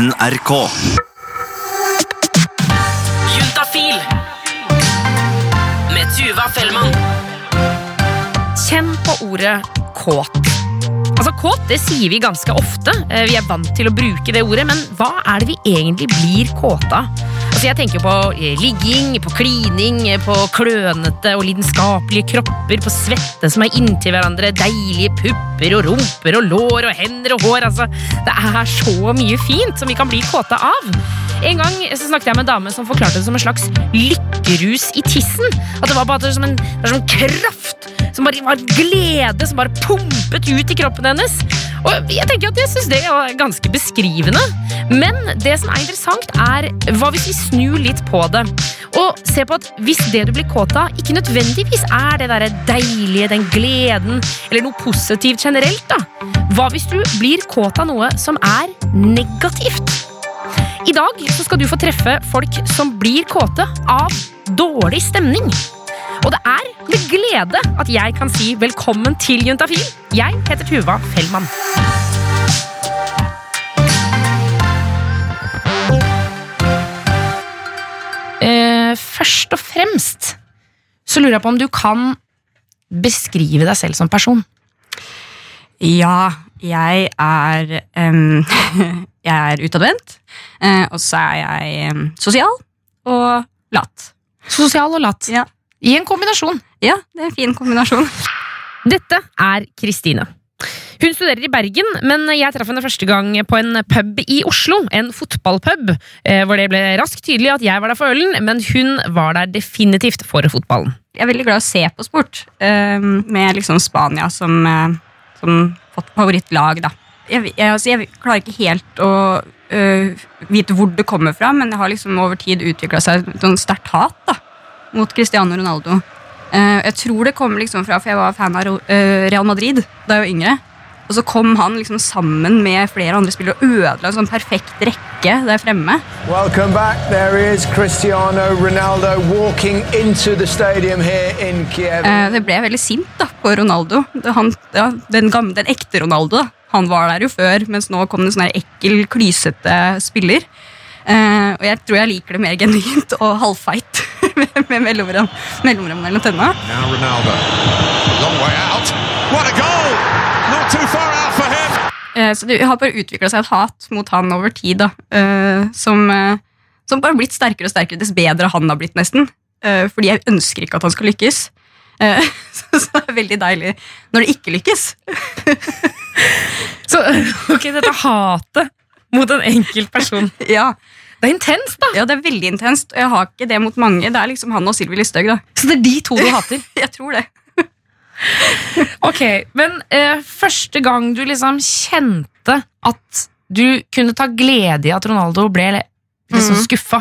NRK. Juntafil med Tuva Fellmann. Kjenn på ordet kåt. Altså Kåt det sier vi ganske ofte. Eh, Vi er vant til å bruke det ordet, men hva er det vi egentlig blir kåte av? Altså Jeg tenker på eh, ligging, på klining, eh, på klønete og lidenskapelige kropper, på svette som er inntil hverandre, deilige pupper og rumper og lår og hender og hår. Altså, Det er så mye fint som vi kan bli kåte av. En gang så snakket jeg med en dame som forklarte det som en slags lykkerus i tissen. At det var bare som en, som kraft, som bare var glede, som bare pumpet ut i kroppen hennes. Og jeg tenker at jeg synes det er ganske beskrivende. Men det som er interessant, er hva hvis vi snur litt på det? Og se på at hvis det du blir kåt av, ikke nødvendigvis er det der deilige, den gleden, eller noe positivt generelt, da. Hva hvis du blir kåt av noe som er negativt? I dag skal du få treffe folk som blir kåte av dårlig stemning. Og det er med glede at jeg kan si velkommen til Juntafil. Jeg heter Tuva Fellmann. Uh, først og fremst så lurer jeg på om du kan beskrive deg selv som person. Ja, jeg er em, Jeg er utadvendt, eh, og så er jeg em, sosial og lat. Sosial og lat. Ja. I en kombinasjon. Ja, det er en fin kombinasjon. Dette er Kristine. Hun studerer i Bergen, men jeg traff henne første gang på en pub i Oslo. En fotballpub, eh, hvor det ble raskt tydelig at jeg var der for ølen, men hun var der definitivt for fotballen. Jeg er veldig glad i å se på sport, med liksom Spania som, eh, som favorittlag, da. Jeg, jeg, altså, jeg klarer ikke helt å uh, vite hvor det kommer fra, men det har liksom over tid utvikla seg et sterkt hat da, mot Cristiano Ronaldo. Uh, jeg tror det kommer liksom fra, for jeg var fan av eh, Real Madrid da jeg var yngre. Og så kom han liksom sammen med flere andre spillere og ødela en sånn perfekt rekke der fremme. Welcome back. There is Cristiano Ronaldo walking into the stadium here in Kiev. Eh, det ble veldig sint da, på Ronaldo. Det, han, ja, den, gamle, den ekte Ronaldo. da. Han var der jo før, mens nå kom det en sånn ekkel, klysete spiller. Eh, og jeg tror jeg liker det mer genuint og halvfeit med, med mellomrom, mellomrom mellom tenna. Eh, så det har bare utvikla seg et hat mot han over tid, da. eh, som, eh, som bare har blitt sterkere og sterkere dess bedre han har blitt, nesten. Eh, fordi jeg ønsker ikke at han skal lykkes. Eh, så, så det er veldig deilig når det ikke lykkes. Så ok, dette hatet mot en enkelt person. ja, Det er intenst, da! ja, det er veldig intenst, og jeg har ikke det mot mange. Det er liksom han og Sylvi Listhaug, da. Så det er de to du hater. Jeg tror det. Ok, Men eh, første gang du liksom kjente at du kunne ta glede i at Ronaldo ble liksom mm. skuffa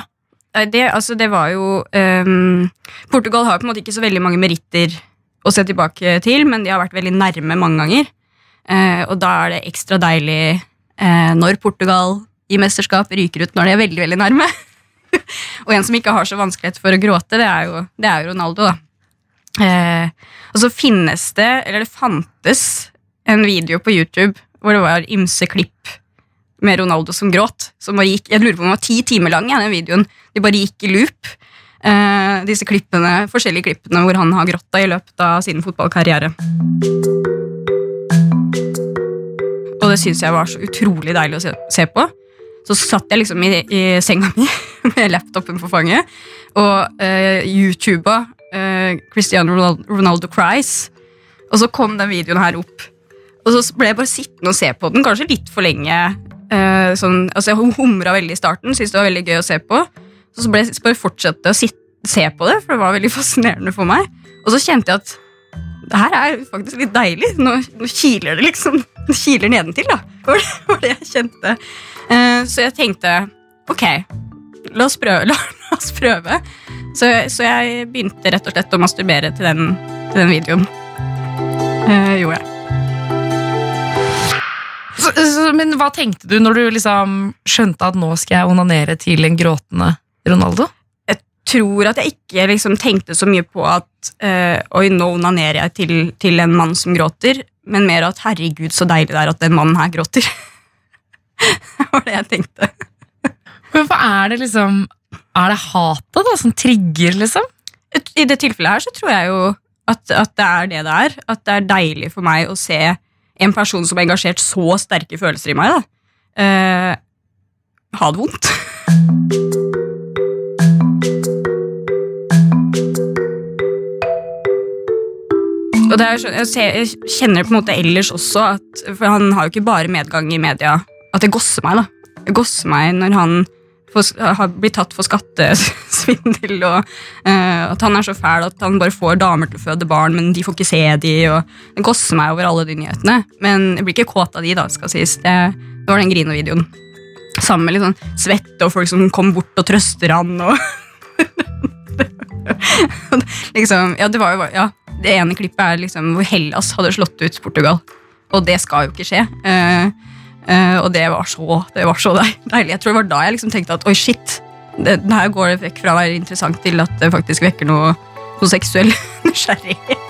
Det, altså, det var jo um, Portugal har på en måte ikke så veldig mange meritter å se tilbake til, men de har vært veldig nærme mange ganger. Uh, og da er det ekstra deilig uh, når Portugal i mesterskap ryker ut når de er veldig veldig nærme. og en som ikke har så vanskelighet for å gråte, det er jo, det er jo Ronaldo. da. Uh, og så finnes det, eller det fantes, en video på YouTube hvor det var ymse klipp med Ronaldo som gråt. Som bare gikk, jeg lurer på om den var ti timer lang, ja, den videoen. De bare gikk i loop. Eh, disse klippene, forskjellige klippene hvor han har grått i løpet av sin fotballkarriere. Og det syns jeg var så utrolig deilig å se, på. Så satt jeg liksom i, i senga mi med laptopen på fanget og uh, YouTuba eh, Cristiano Ronaldo Cries. Og så kom den videoen her opp. Og så ble jeg bare sittende og se på den, kanskje litt for lenge. Eh, sånn, altså Jeg humra veldig i starten, syntes det var veldig gøy å se på. Så, så ble jeg bare fortsette å sitte, se på det, for det var veldig fascinerende for meg. Og så kjente jeg at det her er faktisk litt deilig. Nå, nå kiler det liksom. Det kiler nedentil, da. Det var det, jeg kjente. Eh, så jeg tenkte ok, la oss prøve. La, la oss prøve. Så, så jeg begynte rett og slett å masturbere til den, til den videoen. Eh, gjorde jeg. Så, så, Men hva tenkte du når du liksom skjønte at nå skal jeg onanere til en gråtende Ronaldo? Jeg tror at jeg ikke liksom tenkte så mye på at eh, Oi, nå onanerer jeg til, til en mann som gråter, men mer at herregud, så deilig det er at den mannen her gråter. det var det jeg tenkte. er det liksom Er det hatet da som trigger, liksom? I det tilfellet her så tror jeg jo at, at det er det det er. At det er deilig for meg å se en person som har engasjert så sterke følelser i meg, da. Eh, ha det vondt. Og det er, jeg, ser, jeg kjenner på en måte ellers også at For han har jo ikke bare medgang i media. At det gosser meg, da. Det gosser meg når han har blitt tatt for skattesvindel, og uh, at han er så fæl at han bare får damer til å føde barn, men de får ikke se de, og Det gosser meg over alle de nyhetene. Men jeg blir ikke kåt av de, da, skal sies. Det, det var den Grino-videoen. Sammen med litt sånn svette og folk som kommer bort og trøster han. og liksom, ja, det var jo ja, Det ene klippet er liksom hvor Hellas hadde slått ut Portugal. Og det skal jo ikke skje. Eh, eh, og det var så, det var så deilig. Jeg tror det var da jeg liksom tenkte at oi, shit. Det, det her går det vekk fra å være interessant til at det faktisk vekker noe, noe seksuell nysgjerrighet.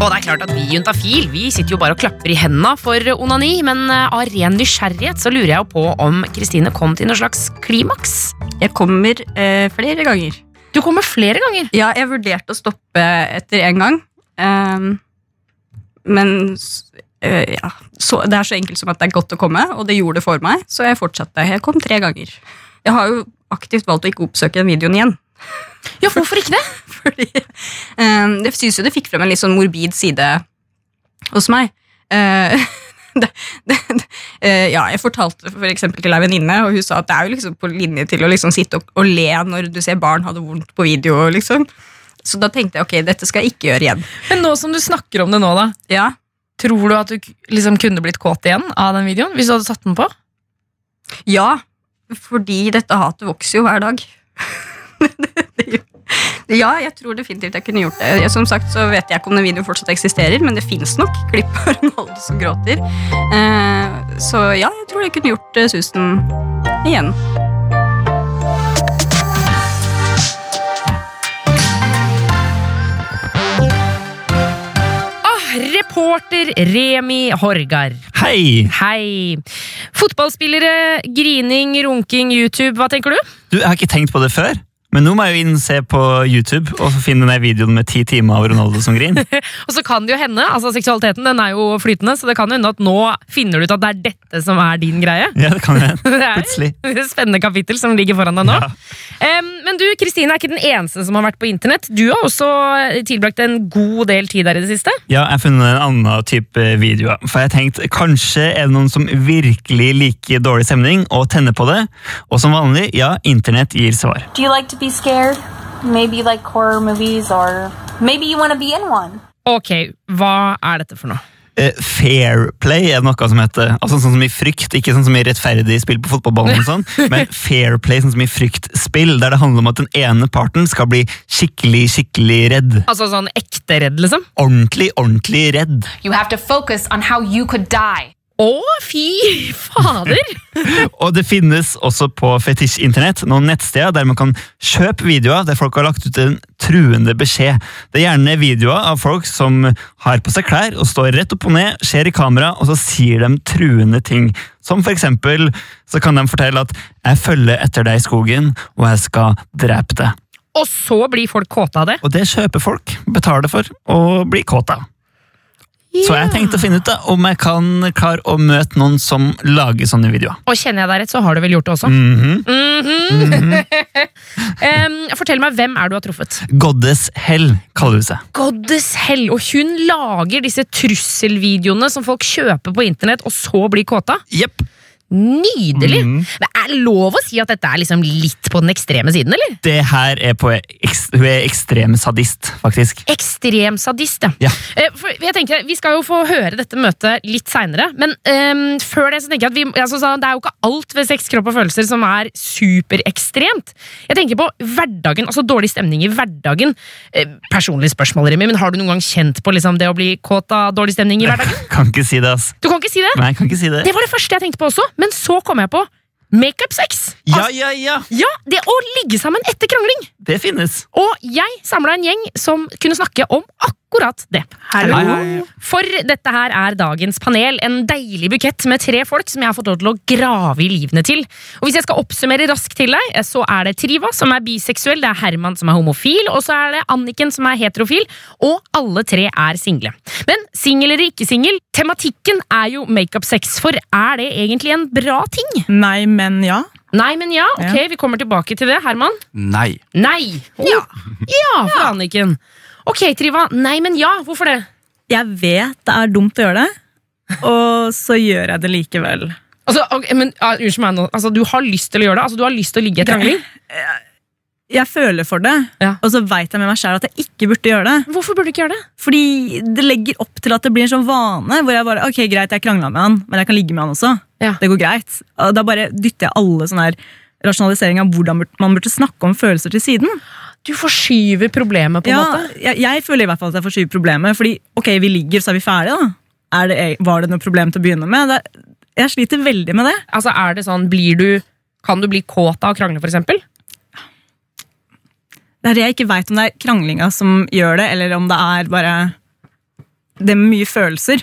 Og det er klart at vi Juntafil vi sitter jo bare og klapper i hendene for onani, men eh, av ren nysgjerrighet så lurer jeg jo på om Kristine kom til noe slags klimaks. Jeg kommer eh, flere ganger. Du kommer flere ganger. Ja, jeg vurderte å stoppe etter en gang. ehm, men eh, ja, så, det er så enkelt som at det er godt å komme, og det gjorde det for meg. Så jeg fortsatte. Jeg kom tre ganger. Jeg har jo aktivt valgt å ikke oppsøke den videoen igjen. Ja, hvorfor ikke det? Fordi øh, Jeg synes jo det fikk frem en litt sånn morbid side hos meg. Uh, det, det, eh, ja, jeg fortalte for eksempel til ei venninne, og hun sa at det er jo liksom på linje til å liksom sitte og, og le når du ser barn ha det vondt på video. liksom. Så da tenkte jeg ok, dette skal jeg ikke gjøre igjen. Men nå som du snakker om det nå, da. Ja, Tror du at du liksom kunne blitt kåt igjen av den videoen? Hvis du hadde satt den på? ja fordi dette hatet vokser jo hver dag. Ja, jeg tror definitivt jeg kunne gjort det. Som sagt så vet jeg ikke om den videoen fortsatt eksisterer, men det fins nok klipp av Ronaldo som gråter. Eh, så ja, jeg tror jeg kunne gjort eh, susen igjen. Reporter Remi Horgar. Hei! Hei. Fotballspillere, grining, runking, YouTube. Hva tenker du? Du, Jeg har ikke tenkt på det før, men nå må jeg jo inn se på YouTube og finne den videoen med ti timer av Ronaldo som griner. Og så kan det jo hende, altså Seksualiteten den er jo flytende, så det kan jo hende at nå finner du ut at det er dette som er din greie. Ja, det kan jeg. Det er et spennende kapittel som ligger foran deg nå. Ja. Um, men du, Kristine er ikke den eneste som har vært på internett. Du har også tilbrakt en god del tid der i det siste. Ja, jeg har funnet en annen type videoer. For jeg tenkte, kanskje er det noen som virkelig liker dårlig stemning og tenner på det. Og som vanlig, ja, internett gir svar. Do you like to be scared? Maybe you like horror movies, or maybe you want to be in one. Ok, hva er dette for noe? Eh, fair play er noe som heter. Altså Sånn som i frykt, ikke sånn som i rettferdig spill på fotballbanen, og sånn, men fair play sånn som i fryktspill, der det handler om at den ene parten skal bli skikkelig, skikkelig redd. Altså sånn ekte redd, liksom? Ordentlig, ordentlig redd. You have to focus on how you could die. Å, fy fader! Og det finnes også på Fetisj-internett noen nettsteder der man kan kjøpe videoer der folk har lagt ut en truende beskjed. Det er gjerne videoer av folk som har på seg klær og står rett opp og ned, ser i kamera, og så sier de truende ting. Som for eksempel så kan de fortelle at 'jeg følger etter deg i skogen, og jeg skal drepe deg'. Og så blir folk kåte av det. Og det kjøper folk, betaler for, og blir kåte av. Så jeg tenkte å finne ut da, om jeg kan klare å møte noen som lager sånne videoer. Og kjenner jeg deg rett, så har du vel gjort det også? Mm -hmm. Mm -hmm. um, fortell meg, hvem er du har truffet? Goddess Hell kaller hun seg. Goddess Hell, og hun lager disse trusselvideoene som folk kjøper på internett, og så blir kåta. Jepp. Nydelig! Mm. Men er det lov å si at dette er liksom litt på den ekstreme siden, eller? Det her er på Hun er ekstrem sadist, faktisk. Ekstrem sadist, ja. Ja. Eh, For jeg tenker, Vi skal jo få høre dette møtet litt seinere, men um, før det så tenker jeg at vi, altså, så det er jo ikke alt ved sex, kropp og følelser som er superekstremt. Jeg tenker på hverdagen, altså dårlig stemning i hverdagen. Personlige Personlig spørsmål, Remi, men har du noen gang kjent på liksom, det å bli kåt av dårlig stemning i hverdagen? Kan ikke si det, ass. Du kan ikke si det? Nei, jeg kan ikke si det. Det var det første jeg tenkte på også, men så kom jeg på makeup-sex. Ja, ja, ja! Ja, det å ligge sammen etter krangling. Det finnes. Og jeg samla en gjeng som kunne snakke om akkurat akkurat det. Hallo. For dette her er dagens panel. En deilig bukett med tre folk som jeg har fått lov til å grave i livene til. Og Hvis jeg skal oppsummere raskt til deg, så er det Triva som er biseksuell, det er Herman som er homofil, og så er det Anniken som er heterofil, og alle tre er single. Men singel eller ikke singel, tematikken er jo makeup-sex, for er det egentlig en bra ting? Nei, men ja. Nei, men ja, ok, vi kommer tilbake til det. Herman? Nei. Nei! Ja, ja for Anniken. Ok, Triva. Nei, men ja. Hvorfor det? Jeg vet det er dumt å gjøre det, og så gjør jeg det likevel. Altså, ok, men ja, Unnskyld meg nå. Altså, du har lyst til å gjøre det? Altså, du har lyst til å ligge i krangling? Jeg føler for det, Ja. og så veit jeg med meg sjæl at jeg ikke burde gjøre det. Hvorfor burde du ikke gjøre det? Fordi det legger opp til at det blir en sånn vane hvor jeg bare Ok, greit, jeg krangla med han, men jeg kan ligge med han også. Ja. Det går greit. Og da bare dytter jeg alle sånne her rasjonalisering av hvordan bur- man burde snakke om følelser til siden. Du forskyver problemet, på en Ja, måte. jeg, jeg føler i hvert fall at jeg forskyver problemet. Fordi ok, vi ligger, så er vi ferdige. da. Er det, var det noe problem til å begynne med? Det, jeg sliter veldig med det. Altså, er det sånn, blir du Kan du bli kåt av å krangle, eksempel? Det er det jeg ikke veit om det er kranglinga som gjør det, eller om det er bare det med mye følelser.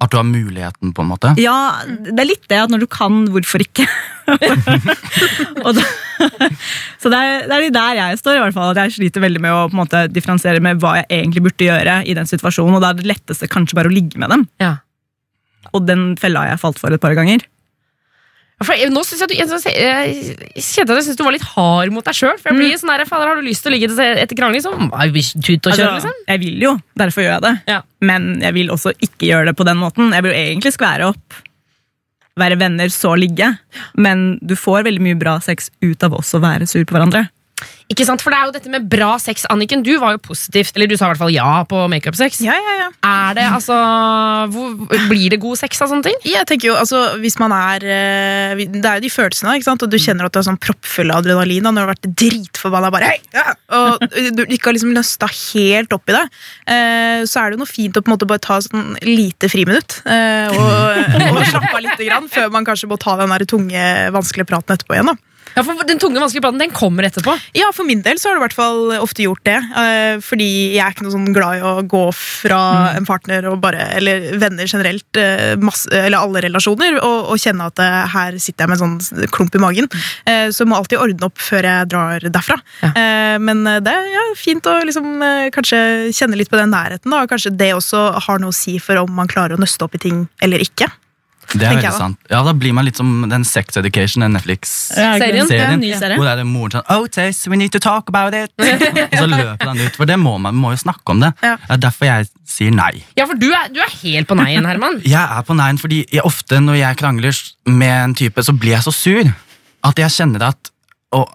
At du har muligheten, på en måte. Ja, det er litt det at når du kan, hvorfor ikke? Og da, så det er, det er der jeg står, i hvert fall. At jeg sliter veldig med å på en måte, differensiere med hva jeg egentlig burde gjøre i den situasjonen. Og da er det letteste kanskje bare å ligge med dem. Ja. Og den fella har jeg falt for et par ganger. For nå synes jeg, du, jeg, kjente at jeg syntes du var litt hard mot deg sjøl. For jeg blir sånn der, fader, har du lyst til å ligge etter krangling, så jeg tut og kjøre, Altså, liksom. jeg vil jo, derfor gjør jeg det. Ja. Men jeg vil også ikke gjøre det på den måten. Jeg vil jo egentlig skvære opp, være venner, så ligge. Men du får veldig mye bra sex ut av også å være sur på hverandre. Ikke sant? For det er jo dette med bra sex, Anniken. Du var jo positivt, eller du sa i hvert fall ja på makeup-sex. Ja, ja, ja. Er det altså hvor, Blir det god sex av sånne ting? Jeg tenker jo, altså, hvis man er eh, Det er jo de følelsene, ikke sant? og du kjenner at du er sånn proppfull av adrenalin da, når du har vært dritforbanna. Bare, hei, ja! Og du ikke har liksom nøsta helt opp i det. eh, så er det jo noe fint å på en måte bare ta sånn lite friminutt. eh, og, og slappe av lite grann, før man kanskje må ta den der tunge, vanskelige praten etterpå igjen. da. Ja, for Den tunge, vanskelige praten den kommer etterpå. Ja, for min del så har det i hvert fall ofte gjort det. Uh, fordi jeg er ikke noe sånn glad i å gå fra en partner og bare, eller venner generelt, uh, masse, eller alle relasjoner, og, og kjenne at uh, her sitter jeg med en sånn klump i magen. Eh, så jeg må alltid ordne opp før jeg drar derfra. Eh, men eh, det er ja, fint å liksom, eh, kanskje kjenne litt på den nærheten. Da. Kanskje det også har noe å si for om man klarer å nøste opp i ting eller ikke. Det er veldig sant. Ja, Da blir man litt som den Sex Education, den Netflix-serien. Ja. Hvor er det moren sånn Oh, Tace, we need to talk about it! og så løper han ut. For det må man må jo snakke om det. Ja. Det er derfor jeg sier nei. Ja, for du er, du er helt på nei-en, Herman. Jeg er på nei-en fordi jeg, ofte når jeg krangler med en type, så blir jeg så sur at jeg kjenner at og,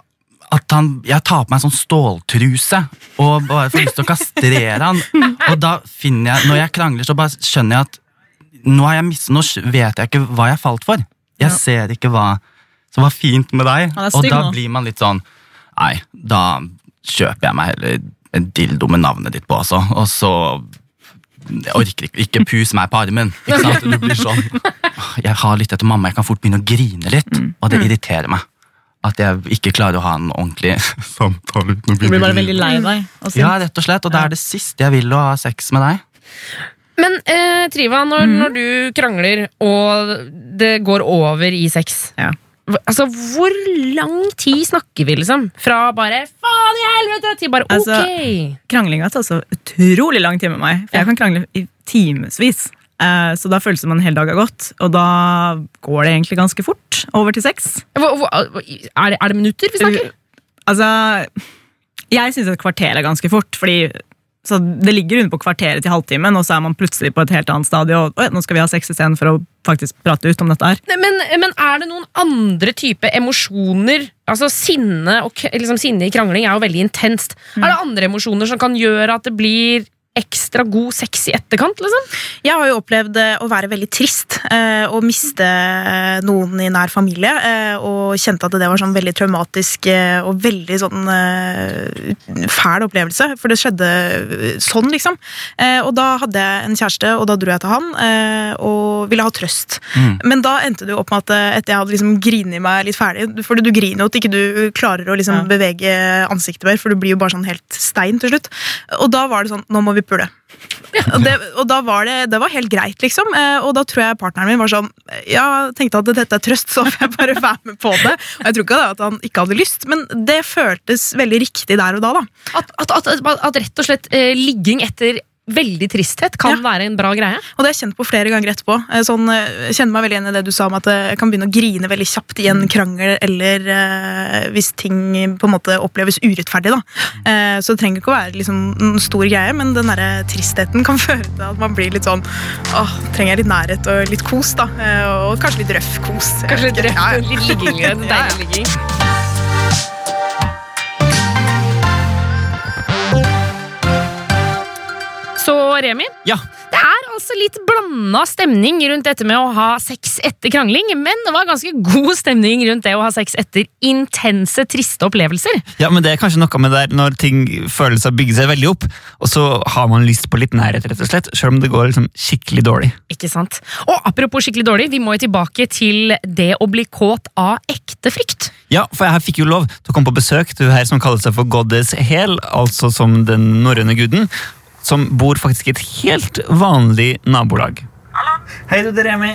at han, Jeg tar på meg en sånn ståltruse og bare får lyst til å kastrere han. Og da finner jeg, når jeg krangler, så bare skjønner jeg at nå, har jeg mist, nå vet jeg ikke hva jeg falt for. Jeg ser ikke hva som var fint med deg. Og da nå. blir man litt sånn Nei, da kjøper jeg meg heller en dildo med navnet ditt på også, og så jeg orker ikke, ikke pus meg på armen. Ikke sant? Du blir sånn Jeg har litt etter mamma, jeg kan fort begynne å grine litt. Mm. Og det irriterer meg. At jeg ikke klarer å ha en ordentlig samtale. Du blir bare veldig lei deg. Ja, rett og slett. Og det er det siste jeg vil å ha sex med deg. Men eh, Triva, når, når du krangler og det går over i sex Ja. Altså, Hvor lang tid snakker vi, liksom? Fra bare 'faen i helvete' til bare 'ok'? Altså, Kranglinga tar så utrolig lang tid med meg. For jeg kan krangle i timevis. Eh, så da føles det som en hel dag har gått. Og da går det egentlig ganske fort over til sex. Hva, hva, er, det, er det minutter vi snakker? Altså, jeg syns et kvarter er ganske fort. fordi så Det ligger under på kvarteret til halvtimen, og så er man plutselig på et helt annet stadie. Og «Oi, nå skal vi ha sex istedenfor å faktisk prate ut om dette her. Men, men er det noen andre type emosjoner? Altså Sinne og liksom, sinne i krangling er jo veldig intenst. Er det andre emosjoner som kan gjøre at det blir ekstra god sex i etterkant? liksom? Jeg har jo opplevd eh, å være veldig trist eh, og miste eh, noen i nær familie. Eh, og kjente at det var sånn veldig traumatisk og veldig sånn fæl opplevelse. For det skjedde sånn, liksom. Eh, og da hadde jeg en kjæreste, og da dro jeg til han eh, og ville ha trøst. Men da endte det jo opp med at etter jeg hadde liksom grinet meg litt ferdig For du griner jo at ikke du klarer å liksom Ja. bevege ansiktet mer, for du blir jo bare sånn helt stein til slutt. Og da var det sånn, nå må vi pule. Og, det, og da var det, det var helt greit, liksom. Eh, Og da tror jeg partneren min var sånn Ja, tenkte at dette er trøst, så får jeg bare være med på det. Og jeg tror ikke at han ikke hadde lyst, men det føltes veldig riktig der og da, da. At, at, at, at rett og slett eh, ligging etter veldig tristhet kan være en bra greie. Og det har jeg kjent på flere ganger etterpå. Eh, Sånn, eh, jeg kjenner meg veldig igjen i det du sa om at jeg kan begynne å grine veldig kjapt i en krangel, eller eh, hvis ting på en måte oppleves urettferdig. Da. Eh, så det trenger ikke å være liksom, en stor greie, men den der tristheten kan føre til at man blir litt sånn Åh, trenger jeg litt nærhet og litt kos, da. Eh, og kanskje litt røff kos. Kanskje litt røff, Ja, ja. litt ligging, Ja, deilig ligging. Remi, Ja, det er altså litt blanda stemning rundt dette med å ha sex etter krangling, men det var ganske god stemning rundt det å ha sex etter intense, triste opplevelser. ja, men det er kanskje noe med det der når ting følelser bygger bygge seg veldig opp, og så har man lyst på litt nærhet, rett og slett, selv om det går liksom skikkelig dårlig. Ikke sant? Og apropos skikkelig dårlig, vi må jo tilbake til det å bli kåt av ekte frykt. Ja, for jeg fikk jo lov til å komme på besøk til hun her som kaller seg for Goddess Hel, altså som den norrøne guden, som bor faktisk i et helt vanlig nabolag. Hallo. Hei, du, det er Remi.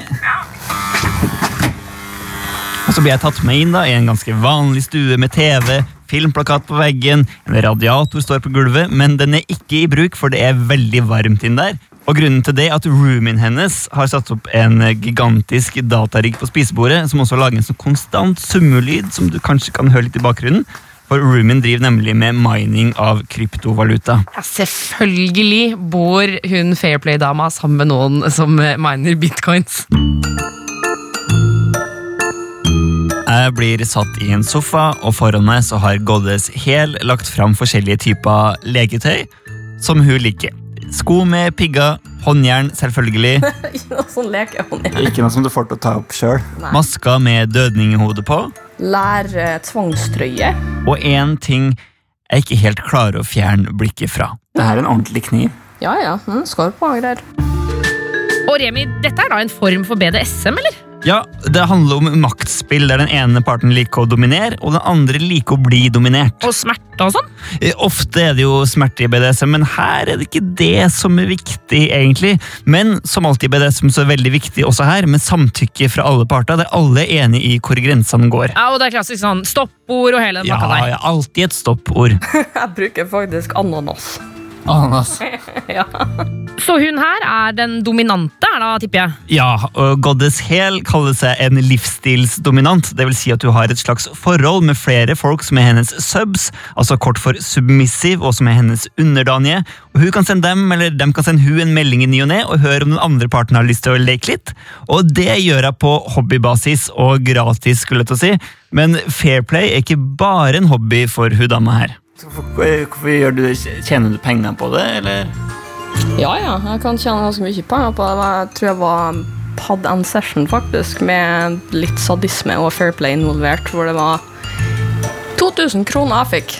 Og så blir jeg tatt med inn da, i en ganske vanlig stue med TV, filmplakat på veggen, en radiator står på gulvet, men den er ikke i bruk, for det er veldig varmt inn der. Og grunnen til det er at roomien hennes har satt opp en gigantisk datarigg på spisebordet, som også lager en sånn konstant summelyd, som du kanskje kan høre litt i bakgrunnen. For Rumin driver nemlig med mining av kryptovaluta. Ja, selvfølgelig bor hun Fairplay-dama sammen med noen som miner bitcoins. Jeg blir satt i en sofa, og foran meg så har Goddess Hel lagt fram forskjellige typer leketøy som hun liker. Sko med pigger, håndjern selvfølgelig, ikke noe sånn håndjern. ikke noe som du får til å ta opp sjøl. Masker med dødninghode på, Lær uh, tvangstrøye. og én ting jeg ikke helt klarer å fjerne blikket fra. Det her er en ordentlig kniv. Ja, ja. Mm, skarp og greier. Og Remi, dette er da en form for BDSM, eller? Ja, Det handler om maktspill der den ene parten liker å dominere, og den andre liker å bli dominert. Og smerte og sånn? Eh, Ofte er det jo smerte i BDSM, men her er det ikke det som er viktig, egentlig. Men som alltid i BDSM så er det veldig viktig også her, med samtykke fra alle parter, der alle er enig i hvor grensene går. Ja, og det er klassisk sånn stoppord og hele den Ja, pakka der. ja, alltid et stoppord. Jeg bruker faktisk ananas. Ananas. ja. Så hun her er den dominante, er da, tipper jeg? Ja, og Goddess Hel kaller seg en livsstilsdominant. Det vil si at hun har et slags forhold med flere folk som er hennes subs, altså kort for submissive, og som er hennes underdanige. Og Hun kan sende dem, eller dem kan sende hun en melding i ny og ne, og høre om den andre parten har lyst til å leke litt. Og det gjør jeg på hobbybasis og gratis, skulle jeg til å si. Men Fairplay er ikke bare en hobby for hun dama her. Hvorfor gjør du det? Tjener du penger på det, eller? ja, ja. Jeg kan tjene ganske mye penger på det. Jeg tror jeg var hadde en session faktisk med litt sadisme og fair play involvert, hvor det var 2000 kroner jeg fikk.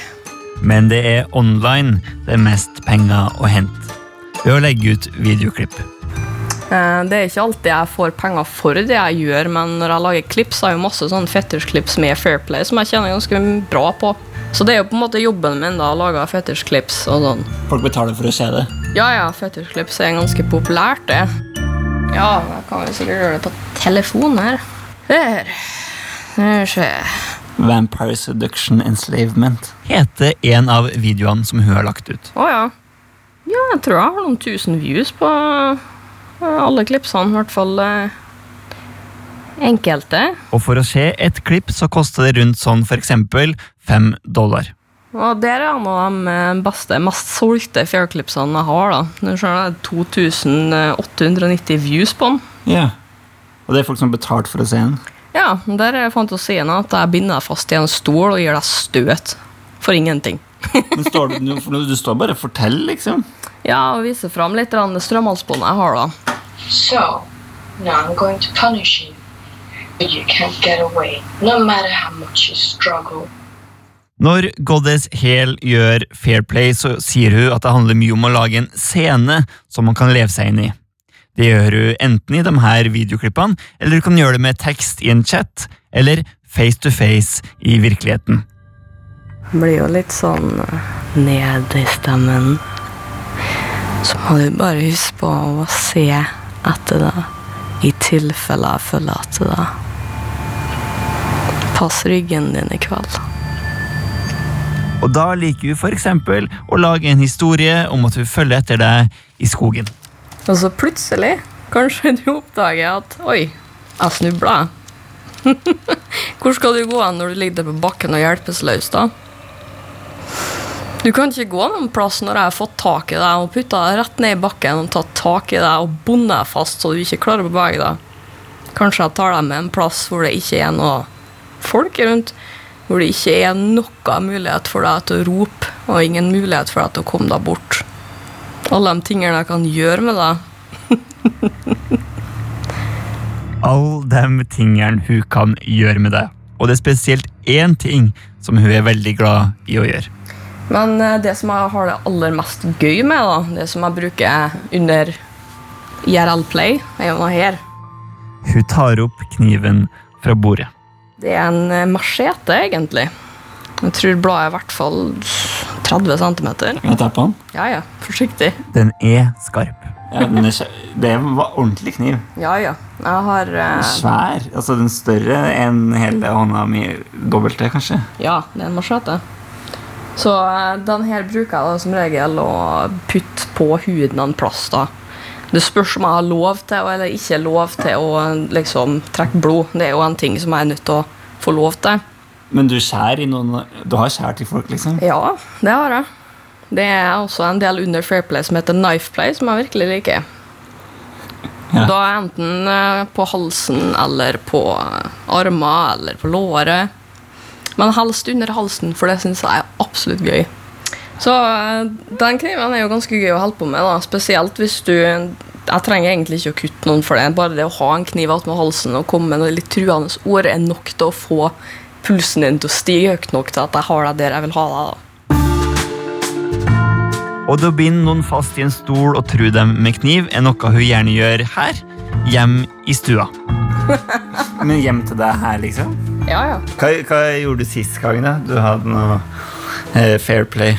Men det er online det er mest penger å hente. Ved å legge ut videoklipp. Eh, Det er ikke alltid jeg får penger for det jeg gjør, men når jeg lager klipp, så har jeg masse sånn fetisjklips med Fairplay som jeg tjener ganske bra på. Så det er jo på en måte jobben min, da, å lage fetisjklips og sånn. Folk betaler for å se det. Ja, ja, fetisjklips er ganske populært, det. Ja, jeg kan vi sikkert gjøre det på telefon her. Her. Her ser jeg. Vampire Seduction Enslavement heter en av videoene som hun har lagt ut. Å ja. Ja, jeg tror jeg har noen tusen views på alle klipsene, i hvert fall eh, enkelte. Og for å se et klipp så koster det rundt sånn for eksempel fem dollar. Og der er en av de eh, beste, mest solgte fjærklipsene jeg har. da. Nå skjønner jeg 2890 views på den. Ja. Og det er folk som har betalt for å se den. Ja, der er fantasien at jeg binder deg fast i en stol og gir deg støt for ingenting. Men står du, du står bare og forteller, liksom. Ja, og viser fram litt av det strømhalsbåndet jeg har, da. So, now I'm going to punish you. But you can't get away, no matter how much you struggle. Når Goddess Hel gjør Fair Play, så sier hun at det handler mye om å lage en scene som man kan leve seg inn i. Det gjør hun enten i de her videoklippene, eller du kan gjøre det med tekst i en chat, eller face to face i virkeligheten. Blir jo litt sånn ned i stemmen. så må du bare huske på å se etter det i tilfelle jeg føler at det Pass ryggen din i kveld. Og da liker vi f.eks. å lage en historie om at vi følger etter deg i skogen. Og så plutselig, kanskje du oppdager at Oi, jeg snubla. Hvor skal du gå når du ligger der på bakken og hjelpeløs, da? Du kan ikke gå noen plass når jeg har fått tak i deg og putta deg rett ned i bakken og tatt tak i deg og bundet deg fast så du ikke klarer å bevege deg. Kanskje jeg tar deg med en plass hvor det ikke er noe folk rundt, hvor det ikke er noe mulighet for deg til å rope, og ingen mulighet for deg til å komme deg bort. Alle de tingene jeg kan gjøre med deg. Alle de tingene hun kan gjøre med deg. Og det er spesielt én ting som hun er veldig glad i å gjøre. Men eh, det som jeg har det aller mest gøy med, da, det som jeg bruker under IRL Play, er jo noe her. Hun tar opp kniven fra bordet. Det er en eh, machete, egentlig. Jeg tror bladet er i hvert fall 30 cm. Kan jeg ta på den? Ja, ja. Forsiktig. Den er skarp. Ja, den er, det en ordentlig kniv. Ja, ja. Jeg har uh, Svær. Altså den større enn hele hånda mi. Dobbelte, kanskje. Ja, det er en machete. Så uh, den her bruker jeg da som regel å putte på huden en plass. da. Det spørs om jeg har lov til eller ikke lov til å liksom trekke blod. Det er jo en ting som jeg er nødt til å få lov til. Men du skjærer i noen Du har skjær til folk, liksom? Ja, det har jeg. Det er også en del under Fair Play som heter Knife Play, som jeg virkelig liker. Ja. Da er enten eh, på halsen eller på eh, armer eller på låret. Men helst under halsen, for det syns jeg er absolutt gøy. Så eh, den kniven er jo ganske gøy å holde på med, da. spesielt hvis du Jeg trenger egentlig ikke å kutte noen for det. Bare det å ha en kniv attmed halsen og komme med noe litt truende ord er nok til å få pulsen din til å stige høyt nok til at jeg har deg der jeg vil ha deg. da. Og det å binde noen fast i en stol og true dem med kniv er noe hun gjerne gjør her, hjem i stua. Men hjem til deg her, liksom? Ja, ja. Hva, hva gjorde du sist gang, da? Du hadde noe eh, fair play?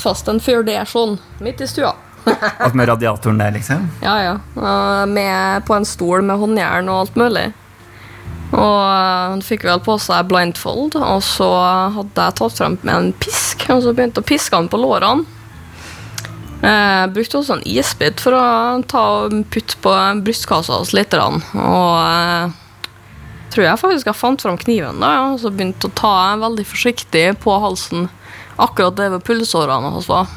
Fast en før det er sånn, midt i stua. Alt med radiatoren der, liksom? Ja, ja. Eh, Med, på en stol med håndjern og alt mulig. Og eh, han fikk vel på seg blindfold, og så hadde jeg tatt frem med en pisk, og så begynte jeg å piske han på lårene. Jeg brukte også en isbit for å ta og putte på brystkassa hans litt. Og eh, tror jeg faktisk jeg fant fram kniven, da, og så begynte å ta veldig forsiktig på halsen akkurat det ved pulsårene hans var.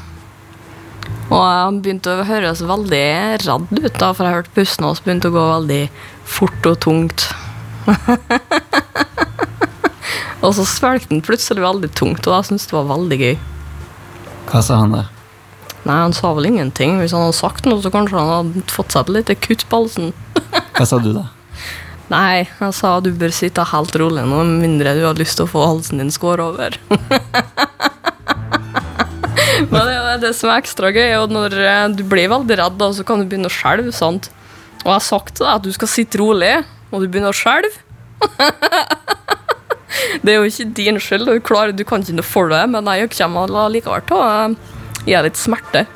Og han begynte å høres veldig redd ut, da, for jeg hørte pusten hans begynte å gå veldig fort og tungt. og så svelgte han plutselig veldig tungt, og jeg syntes det var veldig gøy. Hva sa han da? Nei, han sa vel ingenting. Hvis han hadde sagt noe, så kanskje han hadde fått seg et lite kutt på halsen. Hva sa du, da? Nei, jeg sa du bør sitte helt rolig nå, mindre du har lyst til å få halsen din skåret over. Men det, er det som er ekstra gøy, jo når eh, du blir veldig redd, da, så kan du begynne å skjelve. sant? Og jeg har sagt til deg at du skal sitte rolig, og du begynner å skjelve. det er jo ikke din skyld, du, klarer, du kan ikke noe for det, men jeg kommer likevel til å eh, gi deg litt smerte.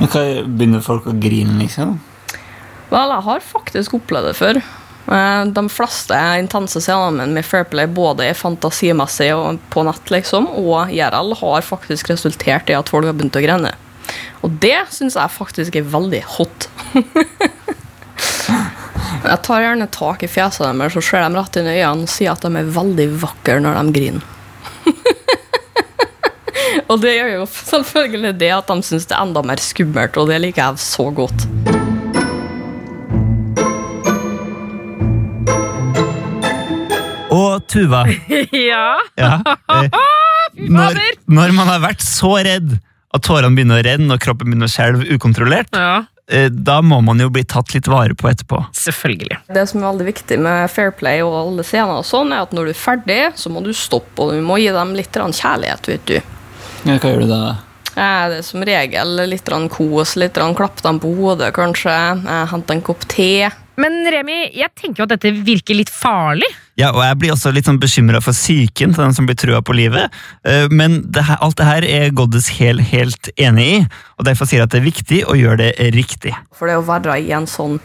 Men hva, begynner folk å grine, liksom? Vel, jeg har faktisk opplevd det før. Eh, De fleste intense scenene med Fair Play, både fantasimessig og på nett, liksom, og IRL, har faktisk resultert i at folk har begynt å grene. Og det syns jeg faktisk er veldig hot. jeg tar gjerne tak i fjeset deres og ser dem rett inn i øynene og sier at de er veldig vakre når de griner. og det gjør jo selvfølgelig det at de syns det er enda mer skummelt, og det liker jeg så godt. Og Tuva, ja. ja, eh, når, når man har vært så redd at tårene begynner å renne og kroppen begynner å skjelve ukontrollert, eh, da må man jo bli tatt litt vare på etterpå. Selvfølgelig. Det som er veldig viktig med Fair Play og alle scener, og sånn, er at når du er ferdig, så må du stoppe, og du må gi dem litt kjærlighet. vet du. Ja, hva gjør du da? Eh, Det er som regel litt kos, litt klapp dem på hodet, kanskje. Hente en kopp te. Men Remi, jeg tenker jo at dette virker litt farlig. Ja, og jeg blir også litt sånn bekymra for psyken til den som blir trua på livet. Eh, Men det her, alt det her er Goddes helt, helt enig i, og derfor sier jeg at det er viktig å gjøre det riktig. For det å være i en sånn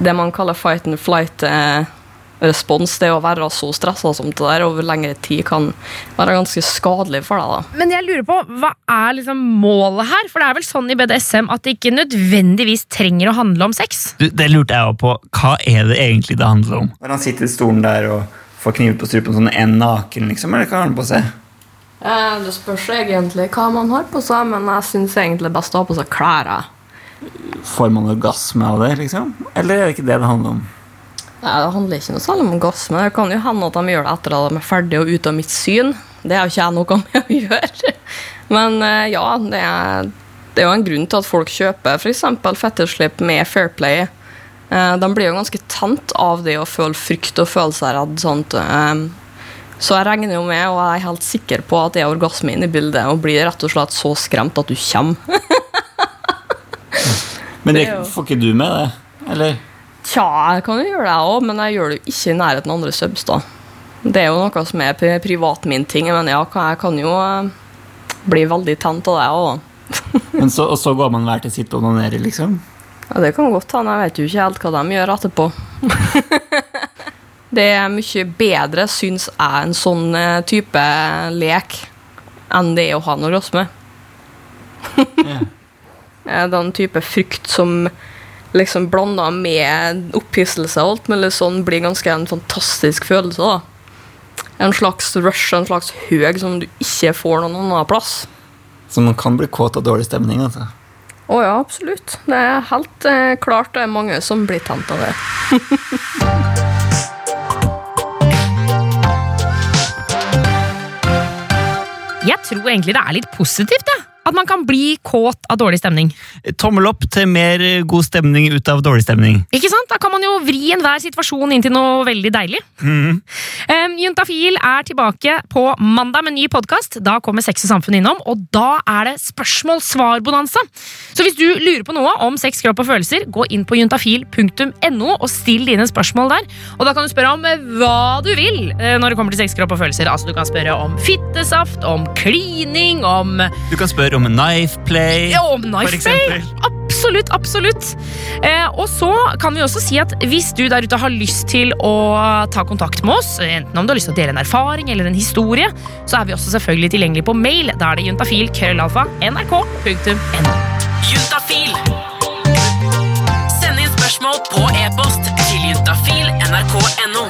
Det man kaller fight and flight-respons, det å være så stressa som det der over lengre tid, kan være ganske skadelig for deg. da. Men jeg lurer på, hva er liksom målet her? For det er vel sånn i BDSM at det ikke nødvendigvis trenger å handle om sex? Du, det lurte jeg også på. Hva er det egentlig det handler om? Når han sitter i stolen der og får kniver på strupen sånn en naken, liksom, eller hva har han på seg? Eh, Det spørs egentlig hva man har på seg, men jeg syns egentlig best å ha på seg klær. Får man orgasme av det, liksom? Eller er det ikke det det handler om? Nei, Det handler ikke noe særlig om orgasme. Det kan jo hende at de gjør det etter at de er ferdige og ute av mitt syn. Det har jo ikke jeg noe med å gjøre. Men eh, ja, det er, det er jo en grunn til at folk kjøper f.eks. fetisjslipp med Fairplay. Eh, De blir jo ganske tent av det å føle frykt og føle seg redd. Sånt. eh, Så jeg regner jo med, og jeg er helt sikker på at det er orgasme inne i bildet, og blir rett og slett så skremt at du kommer. Men det, får ikke du med det? Eller? Tja, jeg kan jo gjøre det jeg òg, men jeg gjør det jo ikke i nærheten av andre subs. da. Det er jo noe som er privat min ting, men ja, jeg kan jo eh, bli veldig tent av det òg. Men så, og så går man hver til sitt og onanerer, liksom? Ja, det kan godt hende. Jeg vet jo ikke helt hva de gjør etterpå. det er mye bedre, syns jeg, en sånn eh, type lek enn det å ha en orgasme. Eh, Den type frykt som liksom blanda med opphisselse og alt mulig sånn, blir ganske en fantastisk følelse. da. En slags rush, en slags høg som du ikke får noen annen plass. Så man kan bli kåt av dårlig stemning, altså? Å ja, absolutt. Det er helt eh, klart det er mange som blir tent av det. Jeg tror egentlig det er litt positivt, jeg. At man kan bli kåt av dårlig stemning. Tommel opp til mer god stemning ut av dårlig stemning. Ikke sant? Da kan man jo vri enhver situasjon inn til noe veldig deilig. Mm. Um, Juntafil er tilbake på mandag med ny podkast. Da kommer Sex og samfunn innom, og da er det spørsmål-svar-bonanza. Så hvis du lurer på noe om sex, kropp og følelser, gå inn på juntafil.no og still dine spørsmål der. Og da kan du spørre om eh, hva du vil eh, når det kommer til sex, kropp og følelser. Altså Du kan spørre om fittesaft, om klining, om Du kan spørre om knife play, ja, om knife play. Absolutt, absolutt. Eh, og så kan vi også si at hvis du der ute har lyst til å ta kontakt med oss, enten om du har lyst til å dele en erfaring eller en historie, så er vi også selvfølgelig tilgjengelig på mail. Da er det juntafil krøllalfa nrk.no. Juntafil. Send inn spørsmål på e-post til juntafil nrk.no.